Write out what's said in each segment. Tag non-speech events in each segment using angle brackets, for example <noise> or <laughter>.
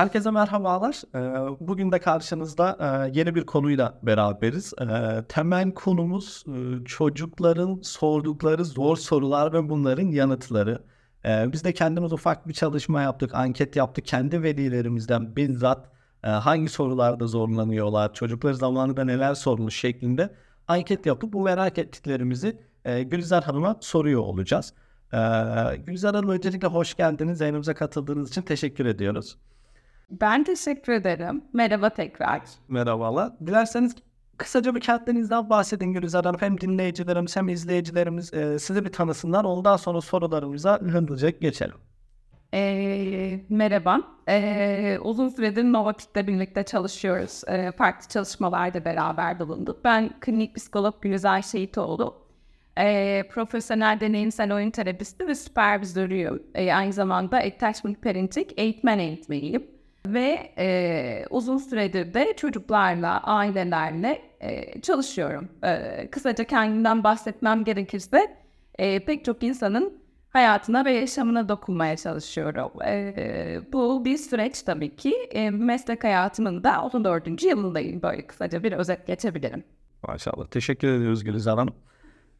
Herkese merhabalar. Ee, Bugün de karşınızda e, yeni bir konuyla beraberiz. Ee, Temel konumuz e, çocukların sordukları zor sorular ve bunların yanıtları. Ee, Biz de kendimiz ufak bir çalışma yaptık, anket yaptık. Kendi velilerimizden bizzat e, hangi sorularda zorlanıyorlar, çocukları zamanında neler sormuş şeklinde anket yapıp bu merak ettiklerimizi Gülizar Hanım'a soruyor olacağız. Gülizar Hanım öncelikle hoş geldiniz. Yayınımıza katıldığınız için teşekkür ediyoruz. Ben teşekkür ederim. Merhaba tekrar. Merhabalar. Dilerseniz kısaca bir kendinizden bahsedin Gülizar Hanım. Hem dinleyicilerimiz hem izleyicilerimiz e, sizi bir tanısınlar. Ondan sonra sorularımıza hızlıca geçelim. Ee, merhaba. Ee, uzun süredir Novatik'le birlikte çalışıyoruz. Ee, farklı çalışmalarda beraber bulunduk. Ben klinik psikolog Gülizar Şehitoğlu. Ee, profesyonel deneyimsel oyun terapisti ve süpervizörüyüm. Ee, aynı zamanda Attachment Parenting eğitmen eğitmeniyim. Ve e, uzun süredir de çocuklarla, ailelerle e, çalışıyorum. E, kısaca kendimden bahsetmem gerekirse e, pek çok insanın hayatına ve yaşamına dokunmaya çalışıyorum. E, bu bir süreç tabii ki. E, meslek hayatımın da 34. yılındayım. Böyle kısaca bir özet geçebilirim. Maşallah. Teşekkür ediyoruz Gülizar Hanım.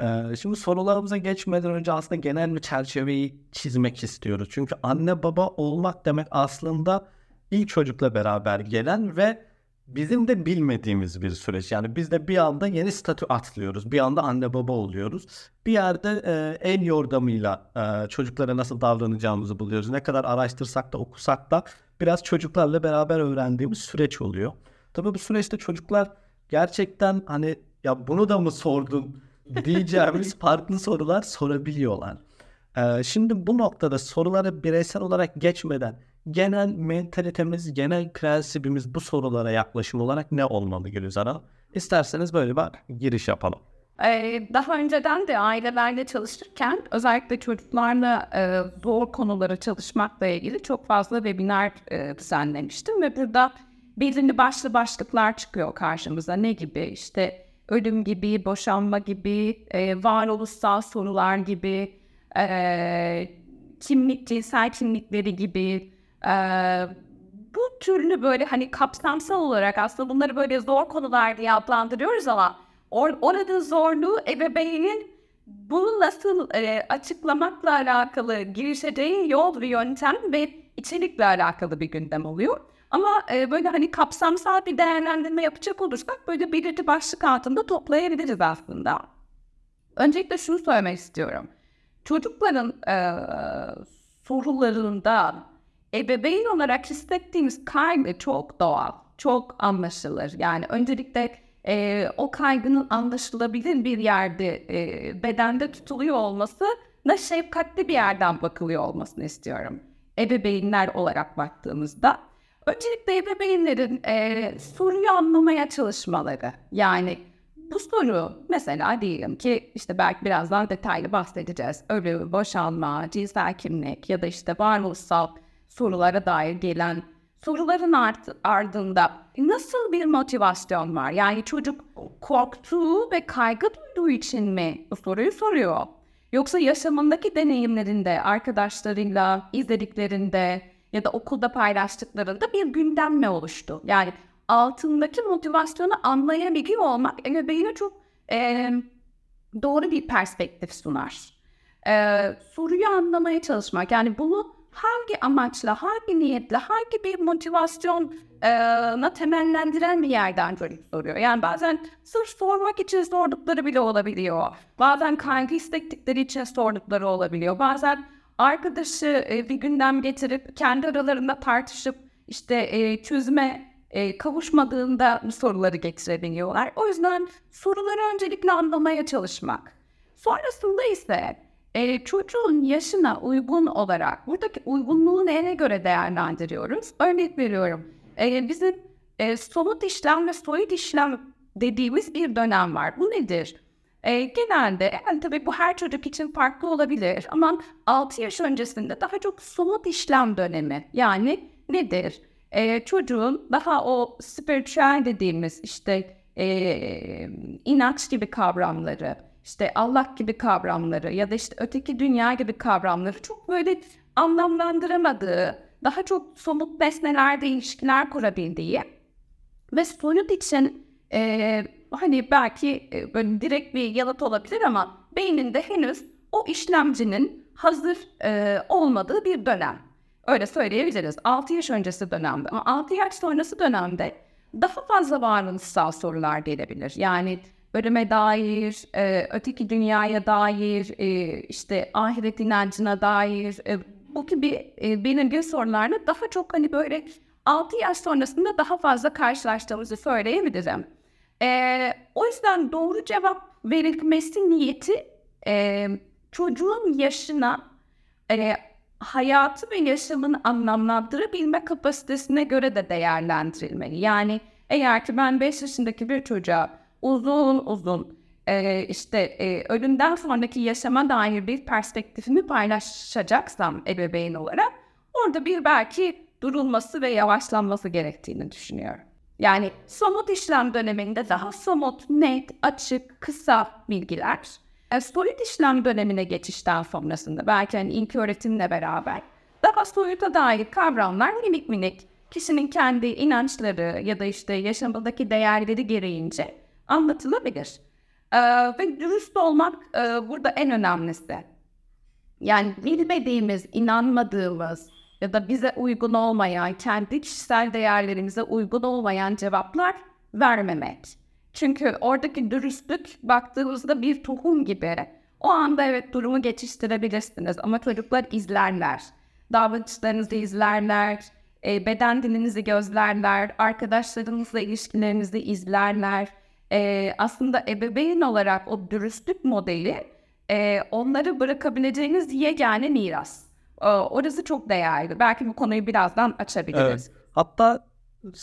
Ee, şimdi sorularımıza geçmeden önce aslında genel bir çerçeveyi çizmek istiyoruz. Çünkü anne baba olmak demek aslında ilk çocukla beraber gelen ve bizim de bilmediğimiz bir süreç. Yani biz de bir anda yeni statü atlıyoruz. Bir anda anne baba oluyoruz. Bir yerde e, el yordamıyla e, çocuklara nasıl davranacağımızı buluyoruz. Ne kadar araştırsak da okusak da biraz çocuklarla beraber öğrendiğimiz süreç oluyor. Tabii bu süreçte çocuklar gerçekten hani ya bunu da mı sordun <laughs> diyeceğimiz farklı sorular sorabiliyorlar. Ee, şimdi bu noktada soruları bireysel olarak geçmeden genel mentalitemiz, genel prensibimiz bu sorulara yaklaşım olarak ne olmalı Gülizar Hanım? İsterseniz böyle bir giriş yapalım. Ee, daha önceden de ailelerle çalışırken özellikle çocuklarla e, zor konuları çalışmakla ilgili çok fazla webinar e, düzenlemiştim ve burada belirli başlı başlıklar çıkıyor karşımıza. Ne gibi? İşte ölüm gibi, boşanma gibi, e, varoluşsal sorular gibi, e, kimlik, cinsel kimlikleri gibi, e, bu türlü böyle hani kapsamsal olarak aslında bunları böyle zor konular diye adlandırıyoruz ama or orada zorluğu ebeveynin bunu nasıl e, açıklamakla alakalı girişeceği yol ve yöntem ve içerikle alakalı bir gündem oluyor. Ama e, böyle hani kapsamsal bir değerlendirme yapacak olursak böyle belirli başlık altında toplayabiliriz aslında. Öncelikle şunu söylemek istiyorum. Çocukların e, sorularında ebeveyn olarak hissettiğimiz kaygı çok doğal, çok anlaşılır. Yani öncelikle e, o kaygının anlaşılabilir bir yerde e, bedende tutuluyor olması da şefkatli bir yerden bakılıyor olmasını istiyorum. Ebeveynler olarak baktığımızda. Öncelikle ebeveynlerin e, soruyu anlamaya çalışmaları. Yani bu soru mesela diyelim ki işte belki birazdan detaylı bahsedeceğiz. Ölüm, boşanma, cinsel kimlik ya da işte varoluşsal sorulara dair gelen soruların art ardında nasıl bir motivasyon var? Yani çocuk korktuğu ve kaygı duyduğu için mi bu soruyu soruyor? Yoksa yaşamındaki deneyimlerinde, arkadaşlarıyla izlediklerinde ya da okulda paylaştıklarında bir gündem mi oluştu? Yani altındaki motivasyonu anlayabiliyor olmak ebeveyne çok e, doğru bir perspektif sunar. E, soruyu anlamaya çalışmak yani bunu hangi amaçla, hangi niyetle, hangi bir motivasyona temellendiren bir yerden soruyor. Yani bazen sırf sormak için sordukları bile olabiliyor. Bazen kaygı istektikleri için sordukları olabiliyor. Bazen arkadaşı e, bir gündem getirip kendi aralarında tartışıp işte e, çözüme e, kavuşmadığında soruları getirebiliyorlar. O yüzden soruları öncelikle anlamaya çalışmak. Sonrasında ise e, çocuğun yaşına uygun olarak buradaki uygunluğu neye göre değerlendiriyoruz? Örnek veriyorum. E, bizim e, somut işlem ve soyut işlem dediğimiz bir dönem var. Bu nedir? E, genelde yani tabii bu her çocuk için farklı olabilir ama 6 yaş öncesinde daha çok somut işlem dönemi. Yani nedir? E, çocuğun daha o spiritüel dediğimiz işte e, inanç gibi kavramları, işte Allah gibi kavramları ya da işte öteki dünya gibi kavramları çok böyle anlamlandıramadığı, daha çok somut nesnelerde ilişkiler kurabildiği ve soyut için e, hani belki e, böyle direkt bir yanıt olabilir ama beyninde henüz o işlemcinin hazır e, olmadığı bir dönem. Öyle söyleyebiliriz. 6 yaş öncesi dönemde ama 6 yaş sonrası dönemde daha fazla varoluşsal sorular gelebilir. Yani ölüme dair, e, öteki dünyaya dair, e, işte ahiret inancına dair e, bu gibi e, belirgin sorularla daha çok hani böyle 6 yaş sonrasında daha fazla karşılaştığımızı söyleyebilirim. E, o yüzden doğru cevap verilmesi niyeti e, çocuğun yaşına e, hayatı ve yaşamını anlamlandırabilme kapasitesine göre de değerlendirilmeli. Yani eğer ki ben 5 yaşındaki bir çocuğa uzun uzun e, işte e, ölümden sonraki yaşama dair bir perspektifimi paylaşacaksam ebeveyn olarak orada bir belki durulması ve yavaşlanması gerektiğini düşünüyorum. Yani somut işlem döneminde daha somut, net, açık, kısa bilgiler. E, soyut işlem dönemine geçişten sonrasında belki hani ilk öğretimle beraber daha soyuta dair kavramlar minik minik kişinin kendi inançları ya da işte yaşamındaki değerleri gereğince anlatılabilir. Ee, ve dürüst olmak e, burada en önemlisi. Yani bilmediğimiz, inanmadığımız ya da bize uygun olmayan, kendi kişisel değerlerimize uygun olmayan cevaplar vermemek. Çünkü oradaki dürüstlük baktığımızda bir tohum gibi. O anda evet durumu geçiştirebilirsiniz ama çocuklar izlerler. Davranışlarınızı izlerler, e, beden dilinizi gözlerler, arkadaşlarınızla ilişkilerinizi izlerler. E, aslında ebeveyn olarak o dürüstlük modeli e, onları bırakabileceğiniz yegane miras. E, orası çok değerli. Belki bu konuyu birazdan açabiliriz. Evet. Hatta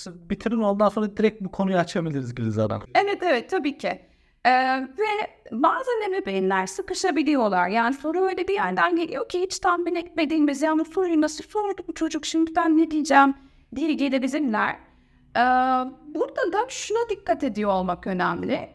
bitirin ondan sonra direkt bu konuyu açabiliriz Gülizar Hanım. Evet evet tabii ki. Ee, ve bazen ebeveynler sıkışabiliyorlar. Yani soru öyle bir yerden geliyor ki hiç tahmin etmediğimiz yani soruyu nasıl sordu bu çocuk şimdi ben ne diyeceğim diye gelebilirler. Ee, burada da şuna dikkat ediyor olmak önemli.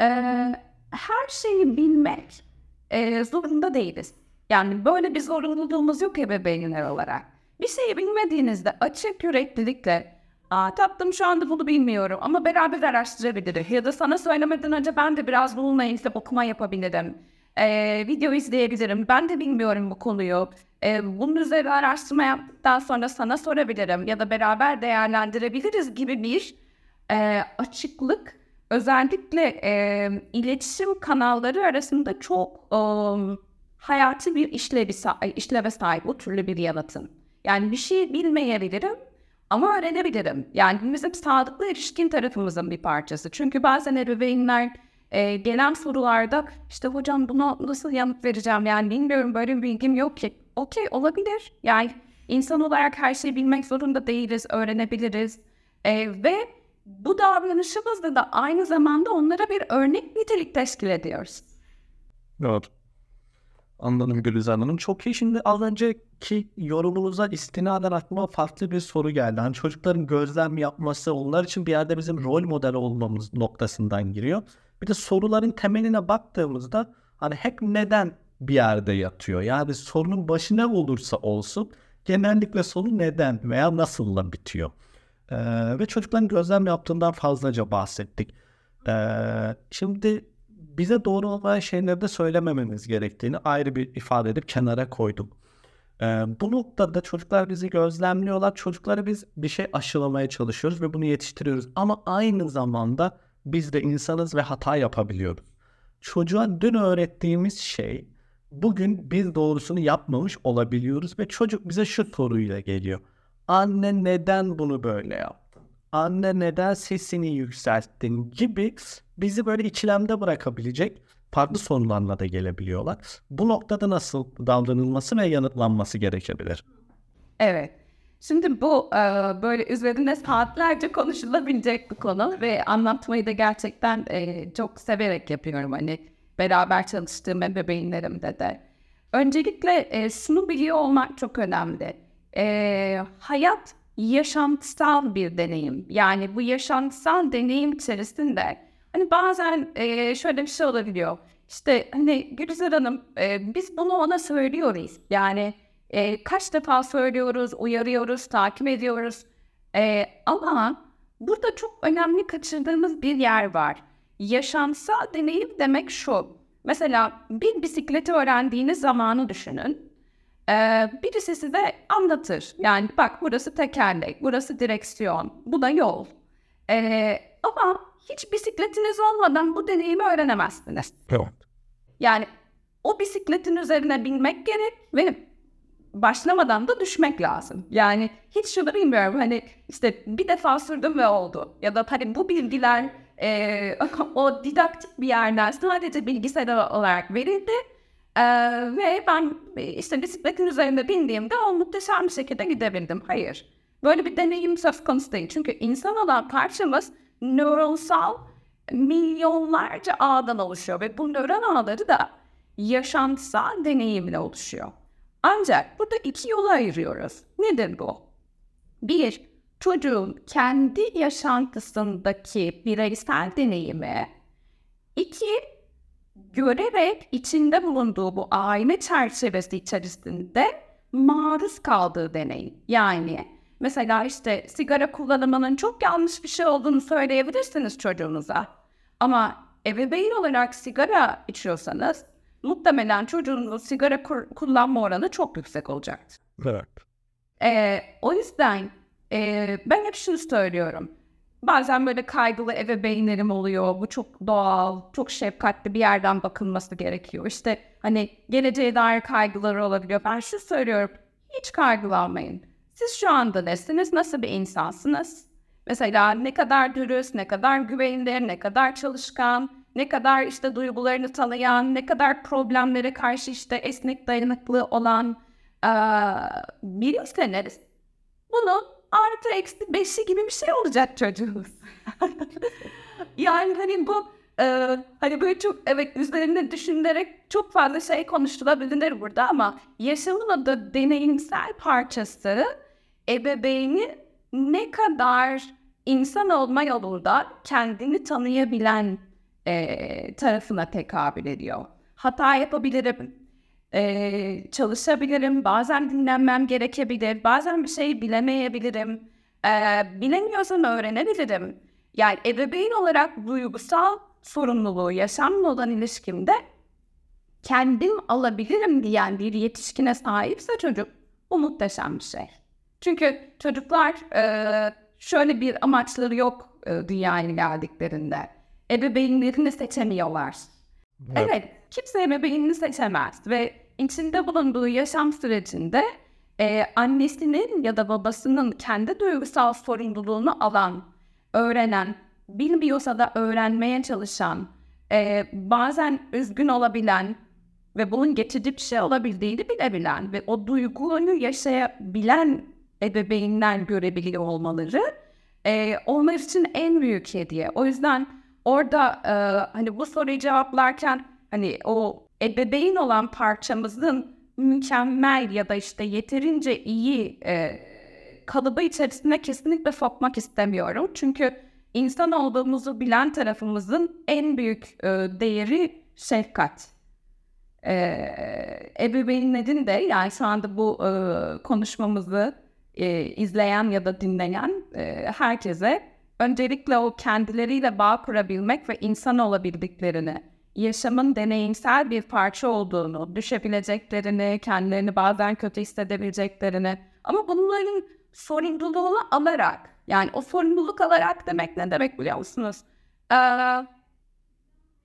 Ee, her şeyi bilmek e, zorunda değiliz. Yani böyle bir zorunluluğumuz yok ebeveynler olarak. Bir şeyi bilmediğinizde açık yüreklilikle Aa, tatlım şu anda bunu bilmiyorum ama beraber araştırabiliriz. Ya da sana söylemeden önce ben de biraz bununla ilgili okuma yapabilirim. Ee, video izleyebilirim. Ben de bilmiyorum bu konuyu. Ee, bunun üzerine araştırma yaptıktan sonra sana sorabilirim. Ya da beraber değerlendirebiliriz gibi bir e, açıklık özellikle e, iletişim kanalları arasında çok e, hayati bir işlevi, işleve sahip bu türlü bir yalıtım. Yani bir şey bilmeyebilirim ama öğrenebilirim. Yani bizim sağlıklı erişkin tarafımızın bir parçası. Çünkü bazen ebeveynler e, gelen sorularda işte hocam buna nasıl yanıt vereceğim yani bilmiyorum böyle bir bilgim yok ki. Okey olabilir. Yani insan olarak her şeyi bilmek zorunda değiliz, öğrenebiliriz. E, ve bu davranışımızda da aynı zamanda onlara bir örnek nitelik teşkil ediyoruz. Evet. Anladım Gülizar Hanım. Çok iyi. Şimdi az önceki yorumunuza istinaden aklıma farklı bir soru geldi. Hani çocukların gözlem yapması onlar için bir yerde bizim rol model olmamız noktasından giriyor. Bir de soruların temeline baktığımızda hani hep neden bir yerde yatıyor. Yani sorunun başı ne olursa olsun genellikle sonu neden veya nasılla bitiyor. Ee, ve çocukların gözlem yaptığından fazlaca bahsettik. Ee, şimdi bize doğru olmayan şeyleri de söylemememiz gerektiğini ayrı bir ifade edip kenara koyduk. Ee, bu noktada çocuklar bizi gözlemliyorlar. Çocuklara biz bir şey aşılamaya çalışıyoruz ve bunu yetiştiriyoruz. Ama aynı zamanda biz de insanız ve hata yapabiliyoruz. Çocuğa dün öğrettiğimiz şey bugün biz doğrusunu yapmamış olabiliyoruz ve çocuk bize şu soruyla geliyor. Anne neden bunu böyle yaptın? Anne neden sesini yükselttin gibi bizi böyle ikilemde bırakabilecek farklı sorularla da gelebiliyorlar. Bu noktada nasıl davranılması ve yanıtlanması gerekebilir? Evet. Şimdi bu e, böyle üzerinde saatlerce konuşulabilecek bir konu ve anlatmayı da gerçekten e, çok severek yapıyorum. Hani beraber çalıştığım ebeveynlerimde de. Öncelikle e, şunu biliyor olmak çok önemli. hayat yaşantısal bir deneyim. Yani bu yaşantısal deneyim içerisinde Hani bazen e, şöyle bir şey olabiliyor. İşte hani Gülizar Hanım e, biz bunu ona söylüyoruz. Yani E, kaç defa söylüyoruz, uyarıyoruz, takip ediyoruz. E, ama burada çok önemli kaçırdığımız bir yer var. Yaşamsal deneyim demek şu. Mesela bir bisikleti öğrendiğiniz zamanı düşünün. Ee, birisi size anlatır. Yani bak burası tekerlek, burası direksiyon, bu da yol. Ee, ama hiç bisikletiniz olmadan bu deneyimi öğrenemezsiniz. Evet. Yani o bisikletin üzerine binmek gerek ve başlamadan da düşmek lazım. Yani hiç şunu bilmiyorum hani işte bir defa sürdüm ve oldu. Ya da hani bu bilgiler e, <laughs> o didaktik bir yerden sadece bilgisayar olarak verildi. E, ve ben işte bisikletin üzerinde bindiğimde o muhteşem bir şekilde gidebildim. Hayır. Böyle bir deneyim söz konusu değil. Çünkü insan olan parçamız nöronsal milyonlarca ağdan oluşuyor ve bu nöron ağları da yaşantısal deneyimle oluşuyor. Ancak burada iki yola ayırıyoruz. Nedir bu? Bir, çocuğun kendi yaşantısındaki bireysel deneyimi. İki, görerek içinde bulunduğu bu aile çerçevesi içerisinde maruz kaldığı deneyim. Yani mesela işte sigara kullanımının çok yanlış bir şey olduğunu söyleyebilirsiniz çocuğunuza. Ama ebeveyn olarak sigara içiyorsanız muhtemelen çocuğunuzun sigara kullanma oranı çok yüksek olacaktır. Evet. Ee, o yüzden e, ben hep şunu söylüyorum. Bazen böyle kaygılı ebeveynlerim oluyor. Bu çok doğal, çok şefkatli bir yerden bakılması gerekiyor. İşte hani geleceğe dair kaygıları olabiliyor. Ben şu söylüyorum. Hiç kaygılanmayın. Siz şu anda nesiniz? Nasıl bir insansınız? Mesela ne kadar dürüst, ne kadar güvenilir, ne kadar çalışkan, ne kadar işte duygularını tanıyan, ne kadar problemlere karşı işte esnek dayanıklı olan ee, bilirseniz bunun artı eksi beşi gibi bir şey olacak çocuğunuz. <laughs> yani hani bu e, hani böyle çok evet üzerinde düşünülerek çok fazla şey konuşulabilir burada ama yaşamın da deneyimsel parçası ebeveyni ne kadar insan olma yolunda kendini tanıyabilen e, tarafına tekabül ediyor. Hata yapabilirim, e, çalışabilirim, bazen dinlenmem gerekebilir, bazen bir şey bilemeyebilirim, e, bilemiyorsam öğrenebilirim. Yani ebeveyn olarak duygusal sorumluluğu yaşamla olan ilişkimde kendim alabilirim diyen bir yetişkine sahipse çocuk bu muhteşem bir şey. Çünkü çocuklar e, şöyle bir amaçları yok e, dünyaya geldiklerinde ebeveynlerini seçemiyorlar. Evet. evet, kimse ebeveynini seçemez ve içinde bulunduğu yaşam sürecinde e, annesinin ya da babasının kendi duygusal sorumluluğunu alan, öğrenen, bilmiyorsa da öğrenmeye çalışan, e, bazen üzgün olabilen ve bunun geçici bir şey olabildiğini bilebilen ve o duyguyu yaşayabilen ebeveynler görebiliyor olmaları e, onlar için en büyük hediye. O yüzden orada e, hani bu soruyu cevaplarken hani o ebeveyn olan parçamızın mükemmel ya da işte yeterince iyi e, kalıbı içerisinde kesinlikle sokmak istemiyorum. Çünkü insan olduğumuzu bilen tarafımızın en büyük e, değeri şefkat. E, ebeveynlerin de yani şu anda bu e, konuşmamızı e, izleyen ya da dinleyen e, herkese öncelikle o kendileriyle bağ kurabilmek ve insan olabildiklerini, yaşamın deneyimsel bir parça olduğunu, düşebileceklerini, kendilerini bazen kötü hissedebileceklerini ama bunların sorumluluğunu alarak, yani o sorumluluk alarak demek ne demek biliyor musunuz? Ee,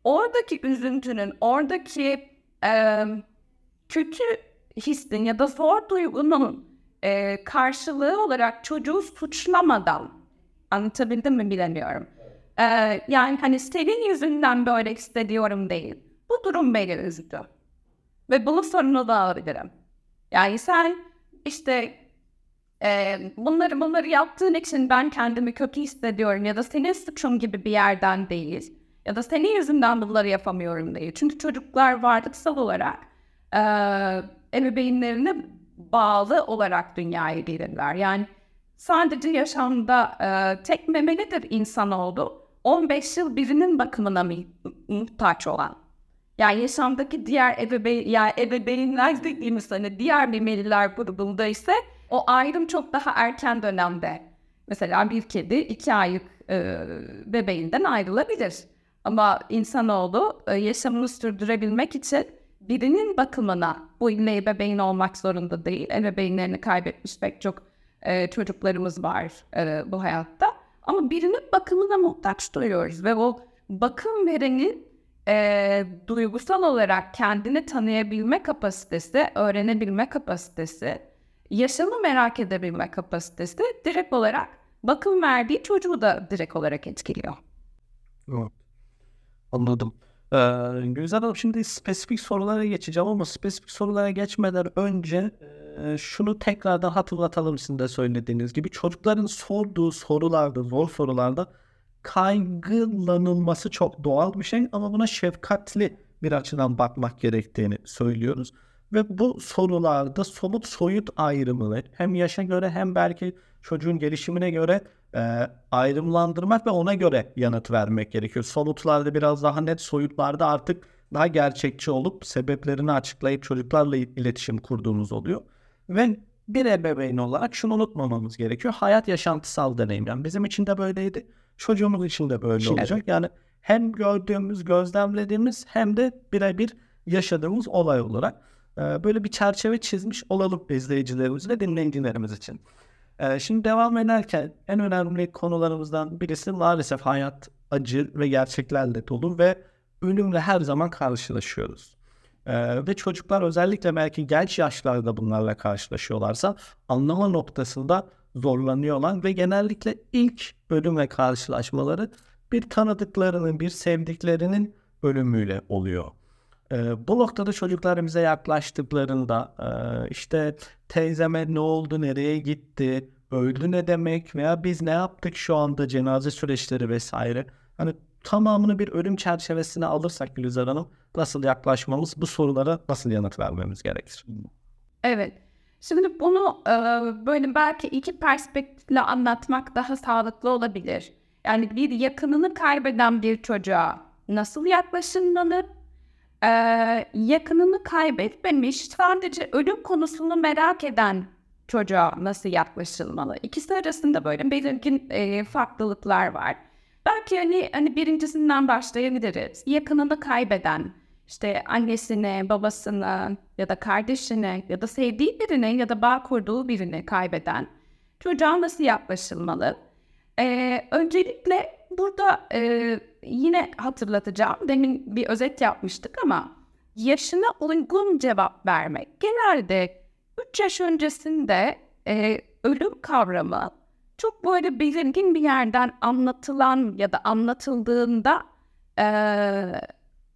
oradaki üzüntünün, oradaki e, kötü hissin ya da zor duygunun e, karşılığı olarak çocuğu suçlamadan Anlatabildim mi bilemiyorum. Ee, yani hani senin yüzünden böyle hissediyorum değil. Bu durum beni üzdü. Ve bunu sorunu da alabilirim. Yani sen işte e, bunları bunları yaptığın için ben kendimi kötü hissediyorum ya da senin suçun gibi bir yerden değil. Ya da senin yüzünden bunları yapamıyorum değil. Çünkü çocuklar varlıksal olarak e, ebeveynlerine bağlı olarak dünyaya gelirler. Yani sadece yaşamda e, tek memelidir insan oldu. 15 yıl birinin bakımına muhtaç olan. Yani yaşamdaki diğer ebeveyn, yani ebeveynler dediğimiz hani diğer memeliler grubunda ise o ayrım çok daha erken dönemde. Mesela bir kedi iki aylık e, bebeğinden ayrılabilir. Ama insanoğlu e, yaşamını sürdürebilmek için birinin bakımına bu ille ebeveyn olmak zorunda değil. Ebeveynlerini kaybetmiş pek çok e, çocuklarımız var e, bu hayatta. Ama birinin bakımına muhtaç duyuyoruz ve o bakım verenin e, duygusal olarak kendini tanıyabilme kapasitesi, öğrenebilme kapasitesi, yaşamı merak edebilme kapasitesi direkt olarak bakım verdiği çocuğu da direkt olarak etkiliyor. Anladım. Ee, Güzel Hanım şimdi spesifik sorulara geçeceğim ama spesifik sorulara geçmeden önce şunu tekrardan hatırlatalım sizin de söylediğiniz gibi çocukların sorduğu sorularda, zor sorularda kaygılanılması çok doğal bir şey ama buna şefkatli bir açıdan bakmak gerektiğini söylüyoruz. Ve bu sorularda somut soyut ayrımını hem yaşa göre hem belki çocuğun gelişimine göre e, ayrımlandırmak ve ona göre yanıt vermek gerekiyor. Somutlarda biraz daha net, soyutlarda artık daha gerçekçi olup sebeplerini açıklayıp çocuklarla iletişim kurduğumuz oluyor. Ve bir ebeveyn olarak şunu unutmamamız gerekiyor. Hayat yaşantısal deneyim. Yani bizim için de böyleydi. Çocuğumuz için de böyle Evet. olacak. Yani hem gördüğümüz, gözlemlediğimiz hem de birebir yaşadığımız olay olarak böyle bir çerçeve çizmiş olalım izleyicilerimiz ve dinleyicilerimiz için. E, Şimdi devam ederken en önemli konularımızdan birisi maalesef hayat acı ve gerçeklerle dolu ve ölümle her zaman karşılaşıyoruz. Ee, ve çocuklar özellikle belki genç yaşlarda bunlarla karşılaşıyorlarsa anlama noktasında zorlanıyorlar ve genellikle ilk ölümle karşılaşmaları bir tanıdıklarının, bir sevdiklerinin ölümüyle oluyor. Ee, bu noktada çocuklar yaklaştıklarında e, işte teyzeme ne oldu, nereye gitti, öldü ne demek veya biz ne yaptık şu anda cenaze süreçleri vesaire. Hani tamamını bir ölüm çerçevesine alırsak Gülizar Hanım nasıl yaklaşmamız, bu sorulara nasıl yanıt vermemiz gerekir? Evet. Şimdi bunu e, böyle belki iki perspektifle anlatmak daha sağlıklı olabilir. Yani bir yakınını kaybeden bir çocuğa nasıl yaklaşılmalı? E, yakınını kaybetmemiş, sadece ölüm konusunu merak eden çocuğa nasıl yaklaşılmalı? İkisi arasında böyle belirgin e, farklılıklar var. Belki hani, hani birincisinden başlayabiliriz. Yakınını kaybeden, işte annesini, babasını ya da kardeşini ya da sevdiği birini ya da bağ kurduğu birini kaybeden çocuğa nasıl yaklaşılmalı? Ee, öncelikle burada e, yine hatırlatacağım. Demin bir özet yapmıştık ama yaşına uygun cevap vermek. Genelde 3 yaş öncesinde e, ölüm kavramı çok böyle belirgin bir yerden anlatılan ya da anlatıldığında e,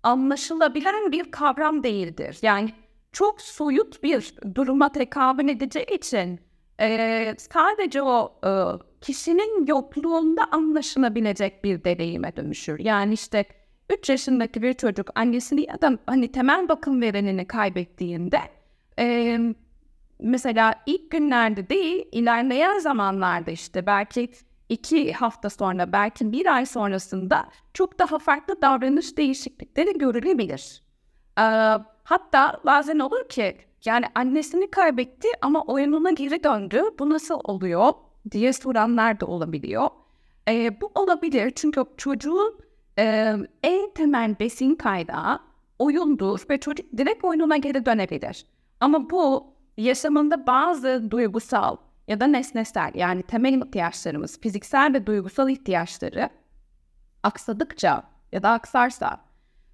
anlaşılabilen bir kavram değildir. Yani çok soyut bir duruma tekabül edeceği için e, sadece o e, kişinin yokluğunda anlaşılabilecek bir deneyime dönüşür. Yani işte 3 yaşındaki bir çocuk annesini ya da hani temel bakım verenini kaybettiğinde e, mesela ilk günlerde değil ilerleyen zamanlarda işte belki iki hafta sonra belki bir ay sonrasında çok daha farklı davranış değişiklikleri görülebilir. Ee, hatta bazen olur ki yani annesini kaybetti ama oyununa geri döndü. Bu nasıl oluyor diye soranlar da olabiliyor. Ee, bu olabilir çünkü çocuğun e, en temel besin kaynağı oyundur ve çocuk direkt oyununa geri dönebilir. Ama bu yaşamında bazı duygusal ya da nesnesel yani temel ihtiyaçlarımız, fiziksel ve duygusal ihtiyaçları aksadıkça ya da aksarsa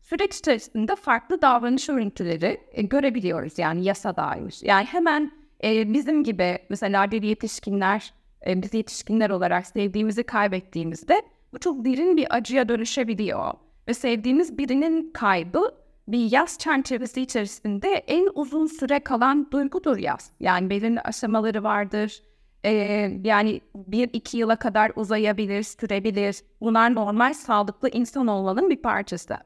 süreç içerisinde farklı davranış örüntüleri e, görebiliyoruz yani yasa dair. Yani hemen e, bizim gibi mesela bir yetişkinler, e, biz yetişkinler olarak sevdiğimizi kaybettiğimizde bu çok derin bir acıya dönüşebiliyor. Ve sevdiğimiz birinin kaybı bir yaz çerçevesi içerisinde en uzun süre kalan duygudur yaz. Yani belirli aşamaları vardır. Ee, yani bir iki yıla kadar uzayabilir, sürebilir. Bunlar normal sağlıklı insan olmanın bir parçası.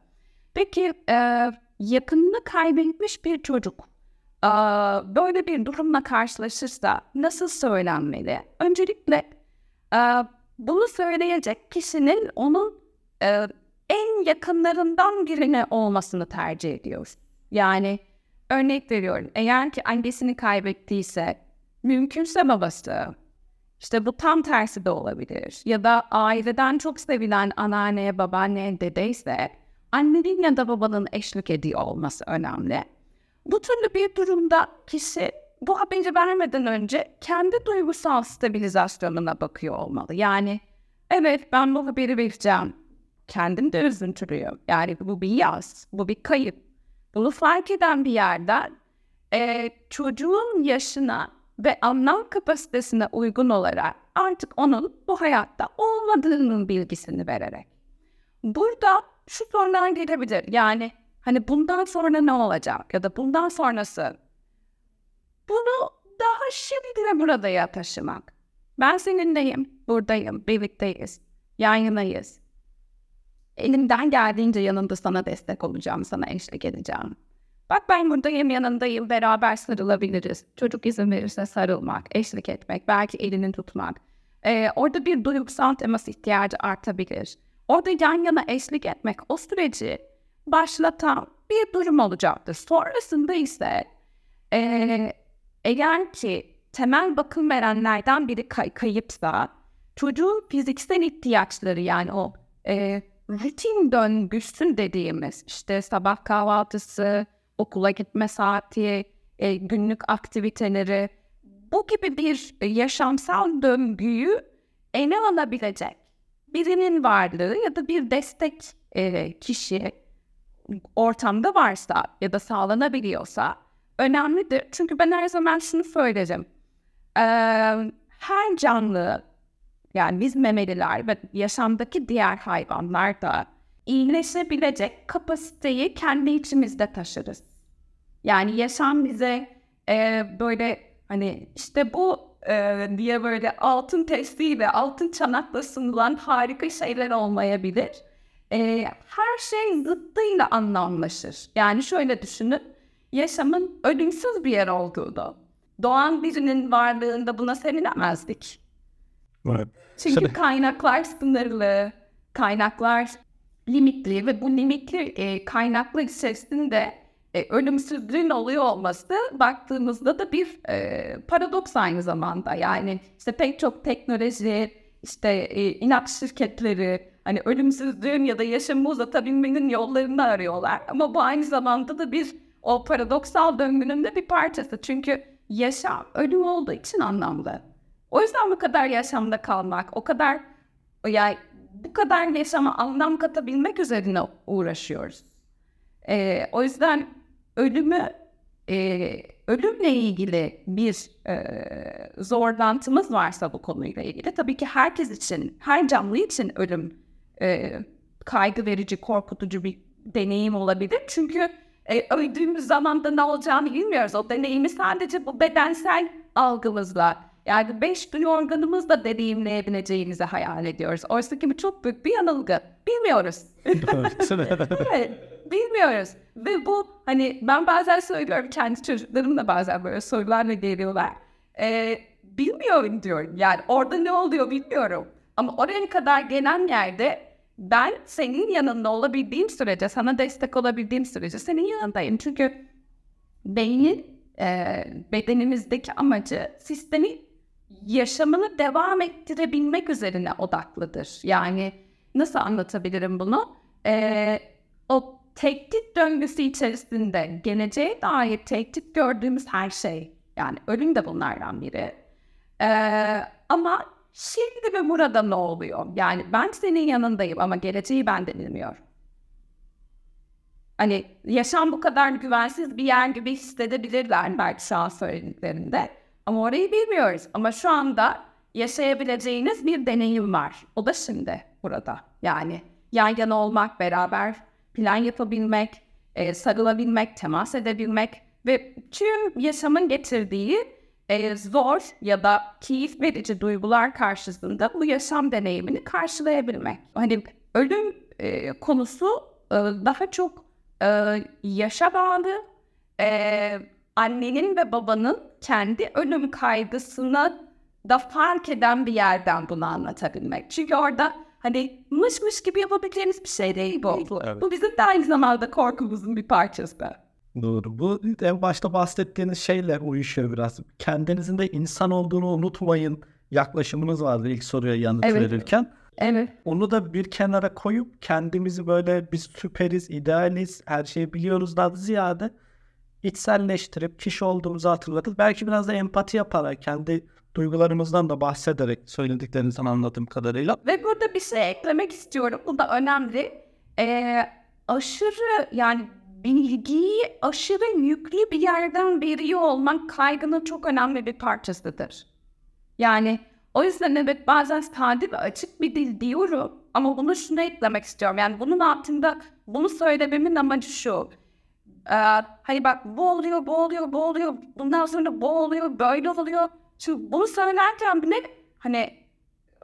Peki e, yakınını kaybetmiş bir çocuk e, böyle bir durumla karşılaşırsa nasıl söylenmeli? Öncelikle e, bunu söyleyecek kişinin onun e, en yakınlarından birine olmasını tercih ediyoruz. Yani örnek veriyorum eğer ki annesini kaybettiyse mümkünse babası işte bu tam tersi de olabilir. Ya da aileden çok sevilen anneanne, babaanne, dedeyse annenin ya da babanın eşlik ediyor olması önemli. Bu türlü bir durumda kişi bu haberi vermeden önce kendi duygusal stabilizasyonuna bakıyor olmalı. Yani evet ben bu haberi vereceğim. Kendim de üzüntülüyüm. Yani bu bir yaz, bu bir kayıp. Bunu fark eden bir yerden e, çocuğun yaşına ve anlam kapasitesine uygun olarak artık onun bu hayatta olmadığının bilgisini vererek. Burada şu sorular gelebilir. Yani hani bundan sonra ne olacak ya da bundan sonrası bunu daha şimdi burada taşımak. Ben seninleyim, buradayım, birlikteyiz, yan yanayız. Elimden geldiğince yanında sana destek olacağım, sana eşlik edeceğim. Bak ben buradayım, yanındayım, beraber sarılabiliriz. Çocuk izin verirse sarılmak, eşlik etmek, belki elini tutmak. Ee, orada bir duygusal temas ihtiyacı artabilir. Orada yan yana eşlik etmek o süreci başlatan bir durum olacaktır. Sonrasında ise e, eğer ki temel bakım verenlerden biri kay- kayıpsa çocuğun fiziksel ihtiyaçları yani o e, rutin döngüsün dediğimiz işte sabah kahvaltısı, okula gitme saati, e, günlük aktiviteleri bu gibi bir yaşamsal döngüyü ele alabilecek birinin varlığı ya da bir destek e, kişi ortamda varsa ya da sağlanabiliyorsa önemlidir. Çünkü ben her zaman şunu söylerim. Ee, her canlı yani biz memeliler ve yaşamdaki diğer hayvanlar da iyileşebilecek kapasiteyi kendi içimizde taşırız. Yani yaşam bize e, böyle hani işte bu e, diye böyle altın testiyle, altın çanakla sunulan harika şeyler olmayabilir. E, her şey zıttıyla anlamlaşır. Yani şöyle düşünün, yaşamın ölümsüz bir yer olduğunu, doğan birinin varlığında buna sevinemezdik. Evet. Çünkü Şimdi- kaynaklar sınırlı, kaynaklar limitli ve bu limitli e, kaynaklar içerisinde e, ölümsüzlüğün oluyor olması baktığımızda da bir e, paradoks aynı zamanda. Yani işte pek çok teknoloji, işte e, inat şirketleri hani ölümsüzlüğün ya da yaşamı uzatabilmenin yollarını arıyorlar. Ama bu aynı zamanda da bir o paradoksal döngünün de bir parçası. Çünkü yaşam ölüm olduğu için anlamlı. O yüzden bu kadar yaşamda kalmak, o kadar yani bu kadar yaşama anlam katabilmek üzerine uğraşıyoruz. Ee, o yüzden ölümü e, ölümle ilgili bir e, zorlantımız varsa bu konuyla ilgili tabii ki herkes için, her canlı için ölüm e, kaygı verici, korkutucu bir deneyim olabilir. Çünkü e, öldüğümüz zaman da ne olacağını bilmiyoruz. O deneyimi sadece bu bedensel algımızla yani beş duyu organımızla deneyimleyebileceğimizi hayal ediyoruz. Oysa ki bu çok büyük bir yanılgı. Bilmiyoruz. <laughs> evet, bilmiyoruz. Ve bu hani ben bazen söylüyorum kendi çocuklarım da bazen böyle sorularla geliyorlar. Ee, bilmiyorum diyorum. Yani orada ne oluyor bilmiyorum. Ama oraya kadar gelen yerde ben senin yanında olabildiğim sürece, sana destek olabildiğim sürece senin yanındayım. Çünkü beynin e, bedenimizdeki amacı sistemi yaşamını devam ettirebilmek üzerine odaklıdır. Yani nasıl anlatabilirim bunu? E, o tehdit döngüsü içerisinde geleceğe dair tehdit gördüğümüz her şey, yani ölüm de bunlardan biri. E, ama şimdi ve burada ne oluyor? Yani ben senin yanındayım ama geleceği benden bilmiyorum. Hani yaşam bu kadar güvensiz bir yer gibi hissedebilirler belki şu söylediklerinde. Ama orayı bilmiyoruz. Ama şu anda yaşayabileceğiniz bir deneyim var. O da şimdi burada. Yani yan yana olmak, beraber plan yapabilmek, e, sarılabilmek, temas edebilmek ve tüm yaşamın getirdiği e, zor ya da keyif verici duygular karşısında bu yaşam deneyimini karşılayabilmek. Hani ölüm e, konusu e, daha çok e, yaşa bağlı, e, annenin ve babanın kendi ölüm kaygısını da fark eden bir yerden bunu anlatabilmek. Çünkü orada hani mış mış gibi yapabileceğiniz bir şey değil bu. Evet. Bu bizim de aynı zamanda korkumuzun bir parçası. Doğru. Bu en başta bahsettiğiniz şeyle uyuşuyor biraz. Kendinizin de insan olduğunu unutmayın yaklaşımınız vardı ilk soruya yanıt Evet. verirken. Evet. Onu da bir kenara koyup kendimizi böyle biz süperiz, idealiz, her şeyi biliyoruzdan ziyade içselleştirip kişi olduğumuzu hatırlatıp belki biraz da empati yaparak kendi duygularımızdan da bahsederek söylediklerinizden anladığım kadarıyla Ve burada bir şey eklemek istiyorum. Bu da önemli. Ee, aşırı yani bilgiyi aşırı yüklü bir yerden veriyor olmak kaygının çok önemli bir parçasıdır. Yani o yüzden evet bazen sade ve açık bir dil diyorum ama bunu şuna eklemek istiyorum. Yani bunun altında bunu söylememin amacı şu. Ee, hani bak bu oluyor, bu oluyor, bu oluyor, bundan sonra bu oluyor, böyle oluyor. Şimdi bunu söylerken bile hani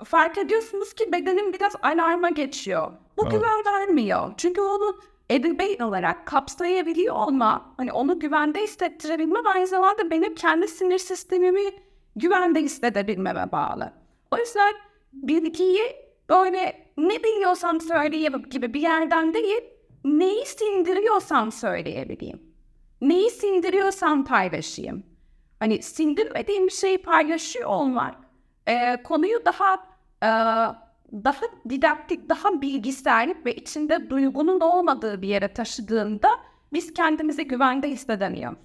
fark ediyorsunuz ki bedenim biraz alarma geçiyor. Bu Evet. güven vermiyor. Çünkü onu ebeveyn olarak kapsayabiliyor olma, hani onu güvende hissettirebilmem aynı zamanda benim kendi sinir sistemimi güvende hissedebilmeme bağlı. O yüzden bilgiyi böyle ne biliyorsam söyleyeyim gibi bir yerden değil, neyi sindiriyorsam söyleyebileyim. Neyi sindiriyorsam paylaşayım. Hani sindirmediğim bir şeyi paylaşıyor olmak e, konuyu daha e, daha didaktik, daha bilgisayar ve içinde duygunun olmadığı bir yere taşıdığında biz kendimizi güvende hissedemiyoruz.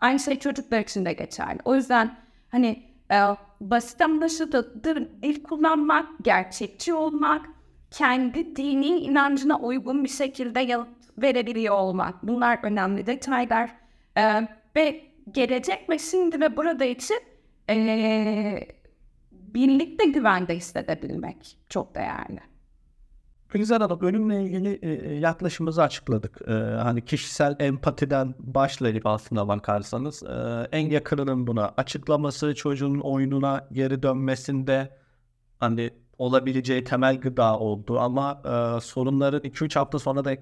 Aynı şey çocuklar için de geçerli. O yüzden hani e, basit anlaşılır dil kullanmak, gerçekçi olmak, kendi dini inancına uygun bir şekilde yanıt verebiliyor olmak. Bunlar önemli detaylar. E, ve gelecek ve şimdi ve burada için e, birlikte güvende hissedebilmek çok değerli. Güzel Hanım, ölümle ilgili e, e, yaklaşımımızı açıkladık. E, hani kişisel empatiden başlayıp aslında bakarsanız e, en yakınının buna açıklaması, çocuğun oyununa geri dönmesinde hani olabileceği temel gıda oldu ama e, sorunların 2-3 hafta sonra da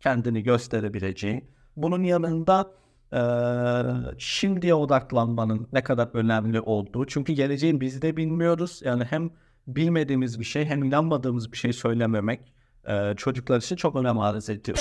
kendini gösterebileceği. Bunun yanında e, şimdiye odaklanmanın ne kadar önemli olduğu. Çünkü geleceği biz de bilmiyoruz. Yani hem bilmediğimiz bir şey hem inanmadığımız bir şey söylememek e, çocuklar için çok önem arz ediyor.